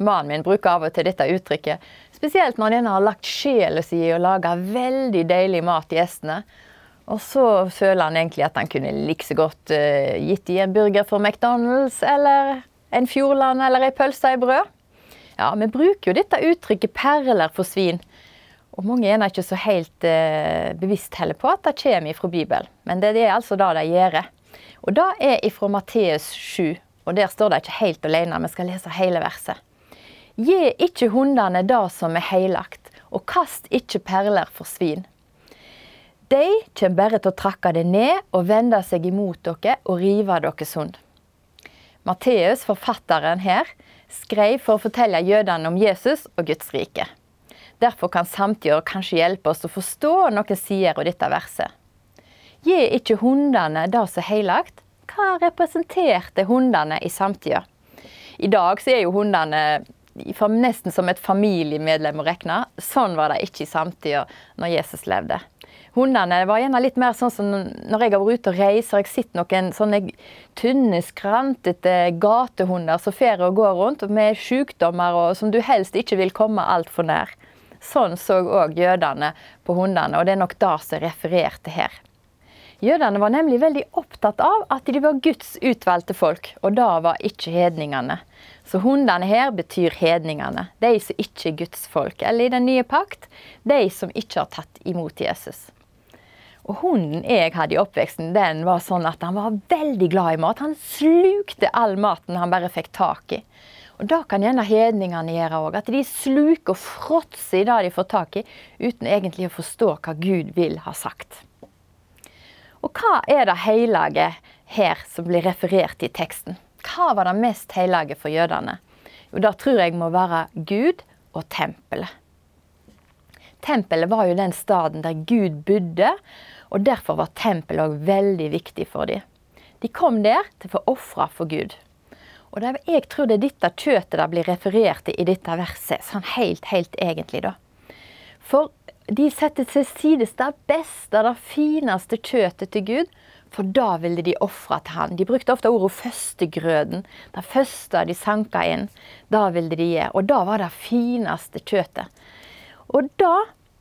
Mannen min bruker av og til dette uttrykket. Spesielt når en har lagt sjela si i å lage veldig deilig mat til gjestene. Og så føler han egentlig at han kunne like så godt uh, gitt dem en burger fra McDonald's, eller en Fjordland eller ei pølse i brød. Ja, vi bruker jo dette uttrykket 'perler for svin'. Og mange er ikke så helt uh, bevisst heller på at det kommer fra Bibelen. Men det, det er altså det de gjør. Og det er ifra Matteus 7. Og der står det ikke helt alene. Vi skal lese hele verset. Gi ikke hundene det som er heilagt, og kast ikke perler for svin. De kommer bare til å trakke det ned og vende seg imot dere og rive dere sund. Matteus, forfatteren her, skrev for å fortelle jødene om Jesus og Guds rike. Derfor kan samtidig kanskje hjelpe oss å forstå noen sider av dette verset. Gi ikke hundene det som er heilagt. Hva representerte hundene i samtida? I dag er jo hundene nesten som et familiemedlem å regne. Sånn var det ikke i samtida når Jesus levde. Hundene var gjerne litt mer sånn som når jeg har vært ute og reist, og jeg sett noen sånne tynne, skrantete gatehunder som fer og går rundt med sykdommer og som du helst ikke vil komme altfor nær. Sånn så òg jødene på hundene, og det er nok det som er referert til her. Jødene var nemlig veldig opptatt av at de var Guds utvalgte folk, og da var ikke hedningene. Så hundene her betyr hedningene, de som ikke er Guds folk, eller i den nye pakt, de som ikke har tatt imot Jesus. Og hunden jeg hadde i oppveksten, den var sånn at han var veldig glad i mat. Han slukte all maten han bare fikk tak i. Og Da kan gjerne hedningene gjøre òg. At de sluker og fråtser i det de får tak i, uten egentlig å forstå hva Gud vil ha sagt. Og hva er det hellige her som blir referert i teksten? Hva var det mest hellige for jødene? Jo, det tror jeg må være Gud og tempelet. Tempelet var jo den staden der Gud bodde, og derfor var tempelet òg veldig viktig for dem. De kom der til å få ofre for Gud. Og det, jeg tror det er dette kjøttet det blir referert til i dette verset, sånn helt, helt egentlig, da. For de setter til sides det beste, det fineste kjøttet til Gud, for da ville de ofre til han. De brukte ofte ordet førstegrøden. Det første de sanka inn, da ville de gi. Og da var det fineste kjøttet. Og da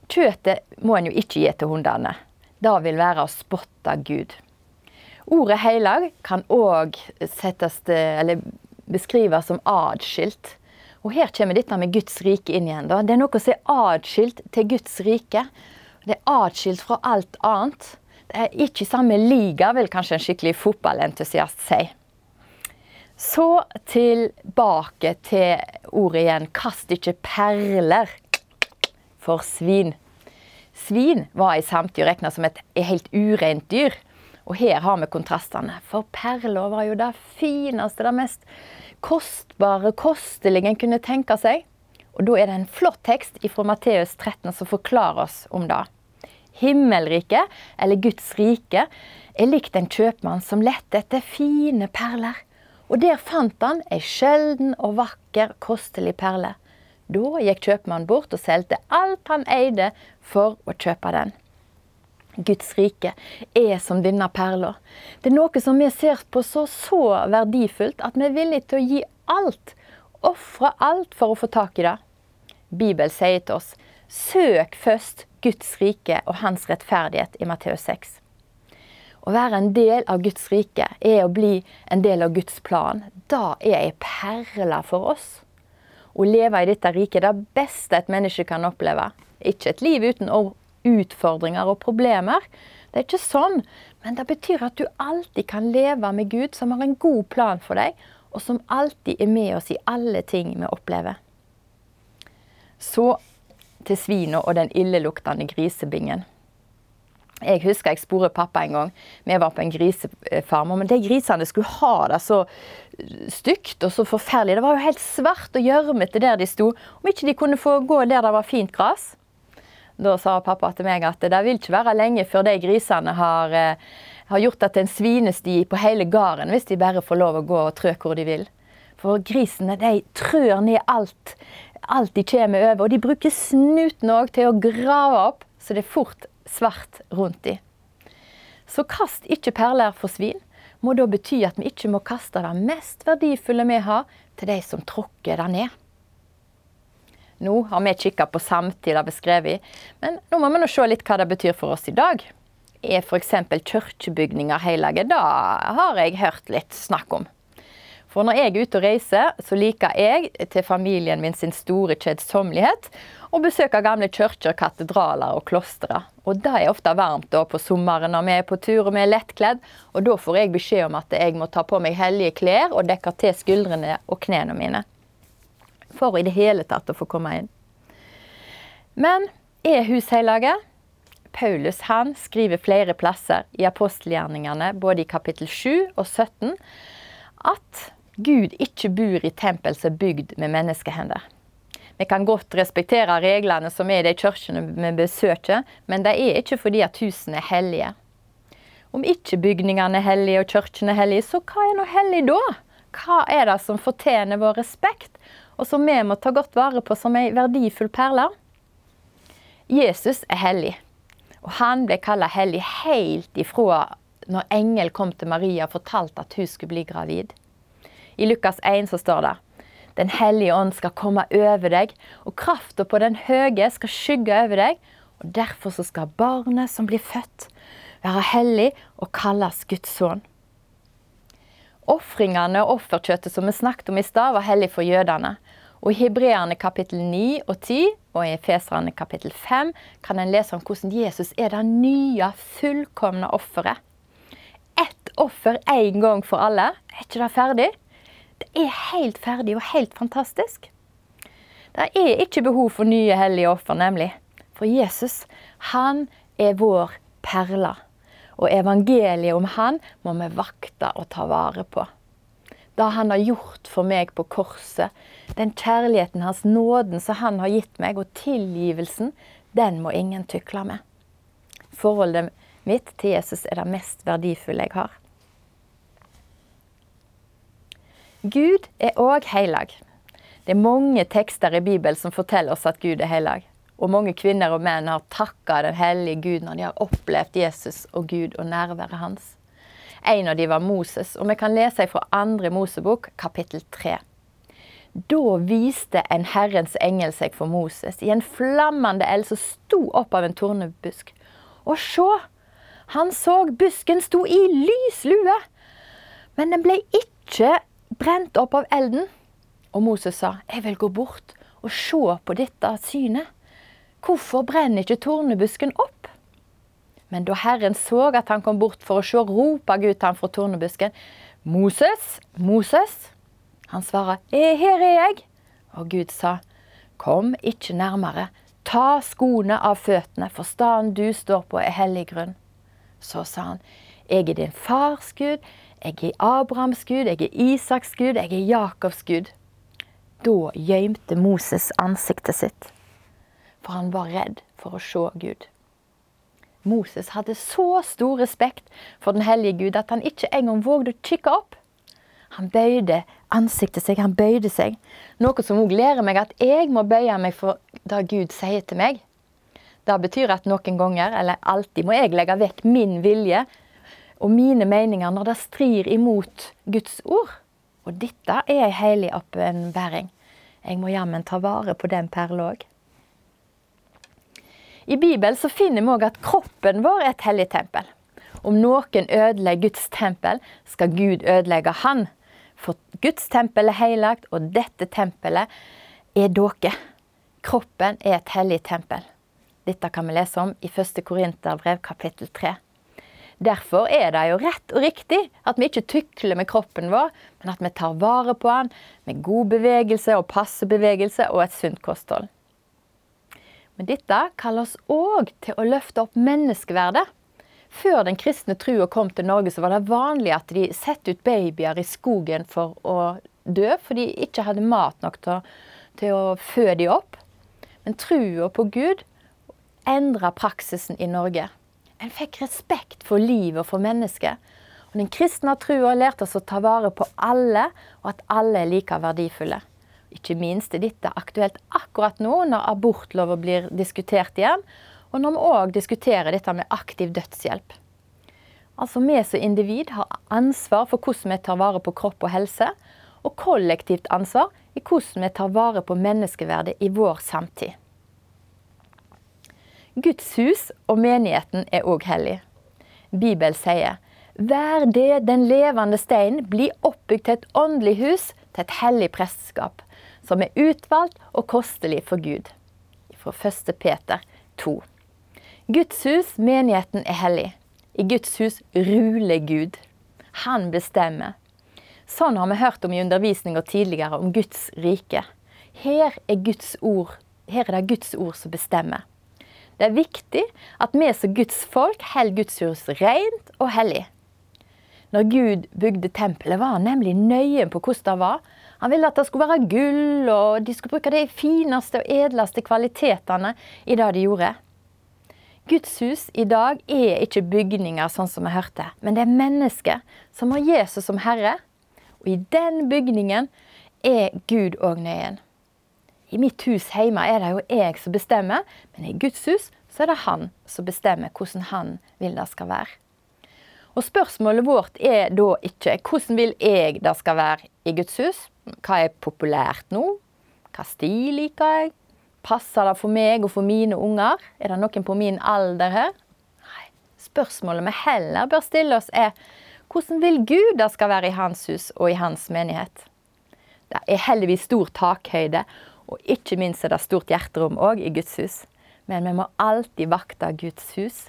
kjøttet må en jo ikke gi til hundene. Det vil være å spotte Gud. Ordet heilag kan òg beskrives som adskilt. Og her kommer dette med Guds rike inn igjen. Da. Det er noe som er adskilt til Guds rike. Det er adskilt fra alt annet. Er ikke i samme liga, vil kanskje en skikkelig fotballentusiast si. Så tilbake til ordet igjen. Kast ikke perler for svin. Svin var i samtid regna som et helt ureint dyr. Og her har vi kontrastene. For perler var jo det fineste, det mest kostbare, kostelige en kunne tenke seg. Og da er det en flott tekst fra Matteus 13 som forklarer oss om det. Himmelriket, eller Guds rike, er likt en kjøpmann som lette etter fine perler. Og der fant han ei sjelden og vakker, kostelig perle. Da gikk kjøpmannen bort og solgte alt han eide for å kjøpe den. Guds rike er som denne perla. Det er noe som vi ser på så så verdifullt at vi er villige til å gi alt, ofre alt for å få tak i det. Bibelen sier til oss søk først Guds rike og hans rettferdighet i Matteus 6. Å være en del av Guds rike er å bli en del av Guds plan. Da er ei perle for oss å leve i dette riket det beste et menneske kan oppleve. Ikke et liv uten utfordringer og problemer. Det er ikke sånn. Men det betyr at du alltid kan leve med Gud, som har en god plan for deg, og som alltid er med oss i alle ting vi opplever. Så til svina og den illeluktende grisebingen. Jeg husker jeg sporet pappa en gang. Vi var på en grisefarm. Men de grisene skulle ha det så stygt og så forferdelig. Det var jo helt svart og gjørmete der de sto. Om ikke de kunne få gå der det var fint gress. Da sa pappa til meg at det vil ikke være lenge før de grisene har, har gjort det til en svinesti på hele gården, hvis de bare får lov å gå og trø hvor de vil. For grisene de trør ned alt, alt de kommer over. Og de bruker snuten òg til å grave opp, så det er fort svart rundt dem. Så kast ikke perler for svin må da bety at vi ikke må kaste det mest verdifulle vi har, til de som tråkker det ned. Nå har vi kikka på samtida beskrevet, men nå må vi nå se litt hva det betyr for oss i dag. Er f.eks. kirkebygninger hellige? Det har jeg hørt litt snakk om. For når jeg er ute og reiser, så liker jeg til familien min sin store kjedsommelighet å besøke gamle kirker, katedraler og klostre. Og det er ofte varmt da på sommeren når vi er på tur og vi er lettkledd. Og da får jeg beskjed om at jeg må ta på meg hellige klær og dekke til skuldrene og knærne mine. For i det hele tatt å få komme inn. Men er husheilaget? Paulus han skriver flere plasser i apostelgjerningene, både i kapittel 7 og 17, at Gud ikke bor i tempel som er bygd med menneskehender. Vi kan godt respektere reglene som er i de kirkene vi besøker, men det er ikke fordi at husene er hellige. Om ikke bygningene er hellige og kirkene er hellige, så hva er nå hellig da? Hva er det som fortjener vår respekt, og som vi må ta godt vare på som ei verdifull perle? Jesus er hellig, og han ble kalt hellig helt ifra når engel kom til Maria og fortalte at hun skulle bli gravid. I Lukas 1 så står det Den hellige ånd skal komme over deg, og krafta på den høye skal skygge over deg. Og Derfor så skal barnet som blir født, være hellig og kalles Guds sønn. Ofringene og offerkjøttet som vi snakket om i stad, var hellig for jødene. Og I Hebreerne kapittel 9 og 10 og i Efeserne kapittel 5 kan en lese om hvordan Jesus er det nye, fullkomne offeret. Ett offer én gang for alle. Er ikke det ferdig? Det er helt ferdig og helt fantastisk. Det er ikke behov for nye hellige offer, nemlig. For Jesus, han er vår perle. Og evangeliet om han må vi vakte og ta vare på. Det han har gjort for meg på korset, den kjærligheten, hans nåden som han har gitt meg, og tilgivelsen, den må ingen tykle med. Forholdet mitt til Jesus er det mest verdifulle jeg har. Gud er òg heilag. Det er mange tekster i Bibelen som forteller oss at Gud er heilag. Og mange kvinner og menn har takka den hellige Gud når de har opplevd Jesus og Gud og nærværet hans. En av dem var Moses, og vi kan lese fra andre Mosebok, kapittel 3. Da viste en Herrens engel seg for Moses i en flammende eld som sto opp av en tornebusk. Og sjå, han så busken sto i lys lue, men den ble ikke brent opp av elden. Og Moses sa, 'Jeg vil gå bort og se på dette synet.' Hvorfor brenner ikke tornebusken opp? Men da Herren så at han kom bort for å se, ropa Gud til ham fra tornebusken. 'Moses, Moses.' Han svarer, 'Her er jeg.' Og Gud sa, 'Kom ikke nærmere. Ta skoene av føttene, for staden du står på, er hellig grunn.' Så sa han, 'Jeg er din fars Gud, jeg er Abrahams Gud, jeg er Isaks Gud, jeg er Jakobs Gud. Da gjemte Moses ansiktet sitt, for han var redd for å se Gud. Moses hadde så stor respekt for den hellige Gud at han ikke engang vågde å kikke opp. Han bøyde ansiktet seg, han bøyde seg. Noe som òg lærer meg at jeg må bøye meg for det Gud sier til meg. Det betyr at noen ganger, eller alltid, må jeg legge vekk min vilje og mine meninger når det strir imot Guds ord. Og dette er ei hellig oppenbæring. Jeg må jammen ta vare på den perla òg. I Bibelen så finner vi òg at kroppen vår er et hellig tempel. Om noen ødelegger Guds tempel, skal Gud ødelegge han. For Guds tempel er heilagt, og dette tempelet er dere. Kroppen er et hellig tempel. Dette kan vi lese om i 1. Korinterbrev kapittel 3. Derfor er det jo rett og riktig at vi ikke tykler med kroppen vår, men at vi tar vare på den med god bevegelse og passe bevegelse og et sunt kosthold. Men dette kaller oss òg til å løfte opp menneskeverdet. Før den kristne trua kom til Norge, så var det vanlig at de satte ut babyer i skogen for å dø, for de ikke hadde mat nok til, til å fø dem opp. Men trua på Gud endra praksisen i Norge. En fikk respekt for livet og for mennesket. Og Den kristne trua lærte oss å ta vare på alle, og at alle er like verdifulle. Ikke minst er dette aktuelt akkurat nå når abortlova blir diskutert igjen, og når vi òg diskuterer dette med aktiv dødshjelp. Altså Vi som individ har ansvar for hvordan vi tar vare på kropp og helse, og kollektivt ansvar i hvordan vi tar vare på menneskeverdet i vår samtid. Guds hus og menigheten er òg hellig. Bibelen sier Vær det den levende steinen blir oppbygd til et åndelig hus, til et hellig presteskap, som er utvalgt og kostelig for Gud. Fra 1. Peter 2. Guds hus, menigheten, er hellig. I Guds hus ruler Gud. Han bestemmer. Sånn har vi hørt om i undervisninga tidligere om Guds rike. Her er, Guds ord, her er det Guds ord som bestemmer. Det er viktig at vi som Guds folk holder hus rent og hellig. Når Gud bygde tempelet, var han nemlig nøye på hvordan det var. Han ville at det skulle være gull, og de skulle bruke de fineste og edleste kvalitetene i det de gjorde. Guds hus i dag er ikke bygninger sånn som vi hørte, men det er mennesker som har Jesus som herre. Og i den bygningen er Gud òg nøyen. I mitt hus hjemme er det jo jeg som bestemmer, men i Guds hus så er det han som bestemmer hvordan han vil det skal være. Og spørsmålet vårt er da ikke hvordan vil jeg det skal være i Guds hus? Hva er populært nå? Hva stil liker jeg? Passer det for meg og for mine unger? Er det noen på min alder her? Nei. Spørsmålet vi heller bør stille oss er hvordan vil Gud det skal være i hans hus og i hans menighet? Det er heldigvis stor takhøyde, og ikke minst er det stort hjerterom òg i Guds hus. Men vi må alltid vakte Guds hus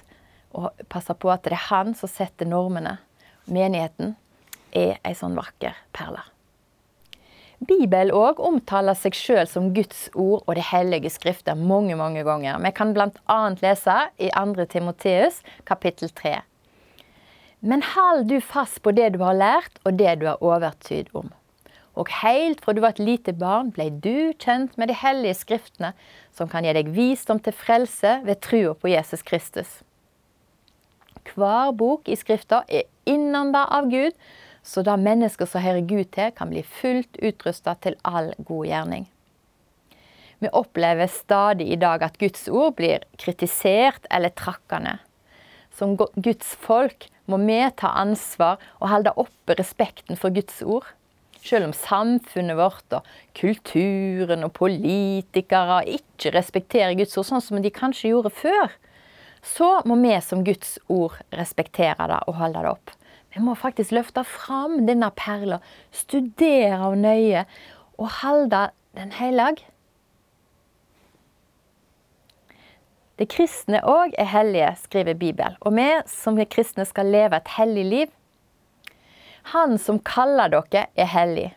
og passe på at det er han som setter normene. Menigheten er ei sånn vakker perle. Bibelen òg omtaler seg sjøl som Guds ord og Det hellige skrifter mange mange ganger. Vi kan bl.a. lese i 2. Timoteus kapittel 3. Men hold du fast på det du har lært og det du har overtyd om. Og helt fra du var et lite barn, ble du kjent med de hellige skriftene, som kan gi deg visdom til frelse ved trua på Jesus Kristus. Hver bok i Skrifta er innanda av Gud, så da mennesker som hører Gud til, kan bli fullt utrusta til all god gjerning. Vi opplever stadig i dag at Guds ord blir kritisert eller trakkende. Som Guds folk må vi ta ansvar og holde oppe respekten for Guds ord. Selv om samfunnet vårt og kulturen og politikere ikke respekterer Guds ord sånn som de kanskje gjorde før, så må vi som Guds ord respektere det og holde det opp. Vi må faktisk løfte fram denne perla, studere henne nøye og holde den hellig. Det kristne òg er hellige, skriver Bibelen, og vi som er kristne skal leve et hellig liv. Han som kaller dere, er hellig.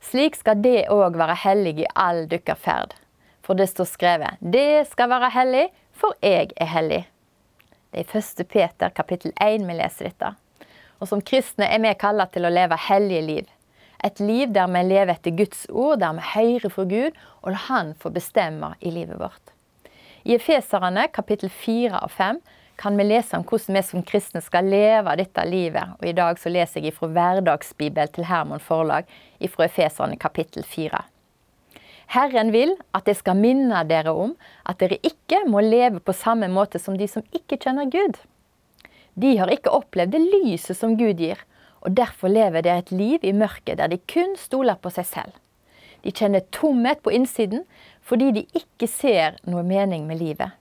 Slik skal det òg være hellig i all deres ferd. For det står skrevet, det skal være hellig, for jeg er hellig. Det er i 1. Peter kapittel 1 vi leser dette. Og Som kristne er vi kallet til å leve hellige liv. Et liv der vi lever etter Guds ord, der vi hører fra Gud, og lar Han få bestemme i livet vårt. I Efeserane kapittel 4 og 5 kan vi lese om hvordan vi som kristne skal leve dette livet. Og I dag så leser jeg fra Hverdagsbibel til Hermon Forlag fra Efeserne kapittel 4. Herren vil at jeg skal minne dere om at dere ikke må leve på samme måte som de som ikke kjenner Gud. De har ikke opplevd det lyset som Gud gir, og derfor lever de et liv i mørket der de kun stoler på seg selv. De kjenner tomhet på innsiden fordi de ikke ser noe mening med livet.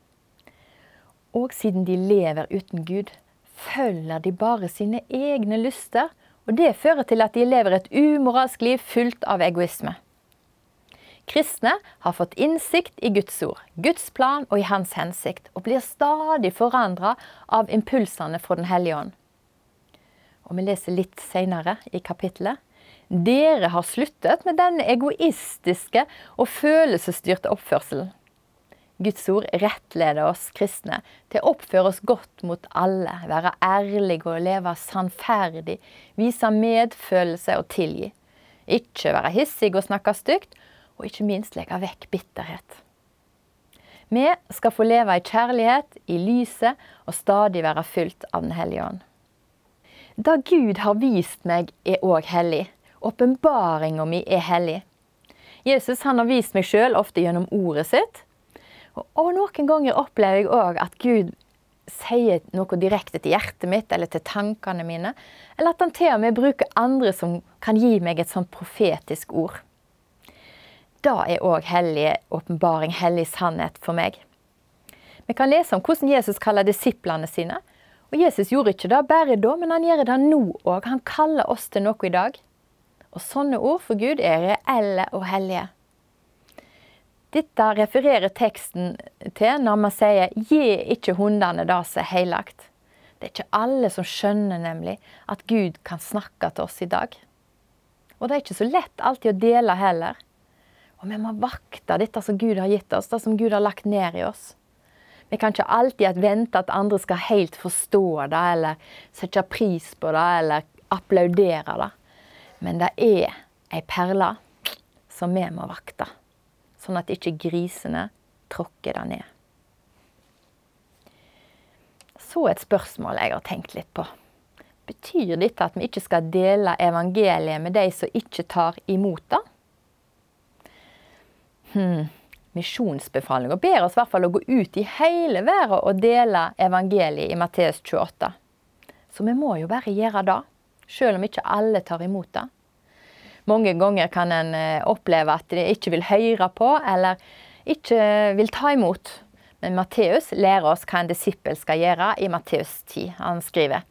Og siden de lever uten Gud, følger de bare sine egne lyster, og det fører til at de lever et umoralsk liv fullt av egoisme. Kristne har fått innsikt i Guds ord, Guds plan og i Hans hensikt, og blir stadig forandra av impulsene fra Den hellige ånd. Og vi leser litt senere i kapittelet. Dere har sluttet med denne egoistiske og følelsesstyrte oppførselen. Guds ord rettleder oss kristne til å oppføre oss godt mot alle, være ærlige og leve sannferdig, vise medfølelse og tilgi. Ikke være hissig og snakke stygt, og ikke minst legge vekk bitterhet. Vi skal få leve i kjærlighet, i lyset, og stadig være fylt av Den hellige ånd. Det Gud har vist meg, er òg hellig. Åpenbaringa mi er hellig. Jesus har vist meg sjøl ofte gjennom ordet sitt. Og noen ganger opplever jeg òg at Gud sier noe direkte til hjertet mitt eller til tankene mine. Eller at han til og med bruker andre som kan gi meg et sånt profetisk ord. Da er òg hellig åpenbaring, hellig sannhet for meg. Vi kan lese om hvordan Jesus kaller disiplene sine. Og Jesus gjorde ikke det bare da, men han gjør det nå òg. Han kaller oss til noe i dag. Og sånne ord for Gud er reelle og hellige. Dette refererer teksten til når man sier 'gi ikke hundene det som er heilagt'. Det er ikke alle som skjønner nemlig at Gud kan snakke til oss i dag. Og det er ikke så lett alltid å dele heller. Og vi må vakte dette som Gud har gitt oss, det som Gud har lagt ned i oss. Vi kan ikke alltid vente at andre skal helt forstå det, eller sette pris på det, eller applaudere det. Men det er ei perle som vi må vakte, sånn at ikke grisene tråkker det ned. Så et spørsmål jeg har tenkt litt på. Betyr dette at vi ikke skal dele evangeliet med de som ikke tar imot det? Hmm. Misjonsbefalinga ber oss i hvert fall å gå ut i hele verden og dele evangeliet i Matteus 28. Så vi må jo bare gjøre det, selv om ikke alle tar imot det. Mange ganger kan en eh, oppleve at de ikke vil høre på, eller ikke vil ta imot. Men Matteus lærer oss hva en disippel skal gjøre i Matteus 10. Han skriver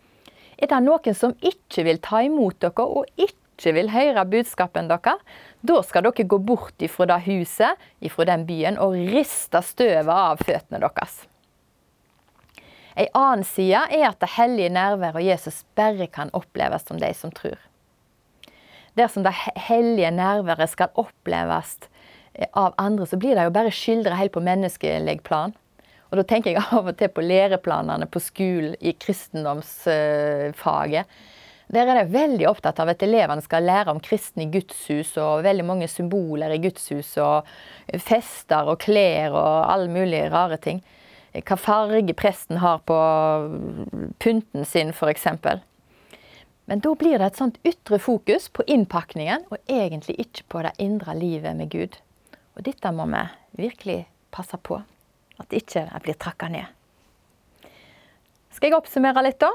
Er det noen som ikke vil ta imot dere, og ikke vil høre budskapen deres, da skal dere gå bort ifra det huset, ifra den byen, og riste støvet av føttene deres. En annen side er at det hellige nærværet og Jesus bare kan oppleves som de som tror. Dersom det hellige nærværet skal oppleves eh, av andre, så blir det jo bare skildra helt på menneskelig plan. Og da tenker jeg av og til på læreplanene på skolen i kristendomsfaget. Der er de veldig opptatt av at elevene skal lære om kristne gudshus og veldig mange symboler i gudshus og fester og klær og alle mulige rare ting. Hva farge presten har på pynten sin, f.eks. Men da blir det et sånt ytre fokus på innpakningen, og egentlig ikke på det indre livet med Gud. Og dette må vi virkelig passe på, at det ikke blir trakka ned. Skal jeg oppsummere litt, da?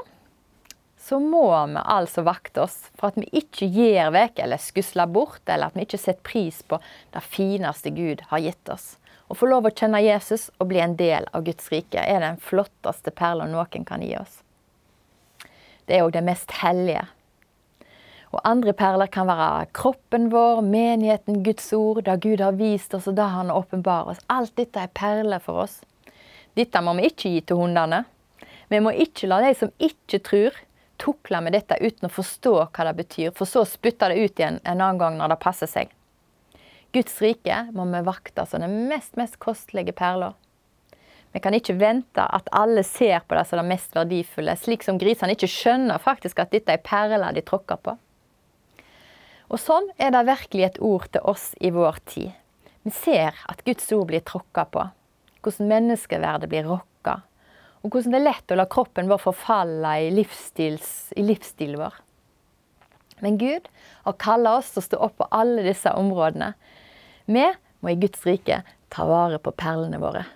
så må vi altså vakte oss for at vi ikke gir vekk eller skusler bort, eller at vi ikke setter pris på det fineste Gud har gitt oss. Å få lov å kjenne Jesus og bli en del av Guds rike er den flotteste perla noen kan gi oss. Det er òg det mest hellige. Og andre perler kan være kroppen vår, menigheten, Guds ord, det Gud har vist oss, og det Han åpenbarer oss. Alt dette er perler for oss. Dette må vi ikke gi til hundene. Vi må ikke la de som ikke tror, tukle med dette uten å forstå hva det betyr, for så å spytte det ut igjen en annen gang når det passer seg. Guds rike må vi vakte som den mest, mest kostelige perla. Vi kan ikke vente at alle ser på det som det mest verdifulle, slik som grisene ikke skjønner faktisk at dette er perler de tråkker på. Og sånn er det virkelig et ord til oss i vår tid. Vi ser at Guds ord blir tråkka på. Hvordan menneskeverdet blir rokka og hvordan det er lett å la kroppen vår forfalle i, i livsstilen vår. Men Gud har kalla oss til å stå opp på alle disse områdene. Vi må i Guds rike ta vare på perlene våre.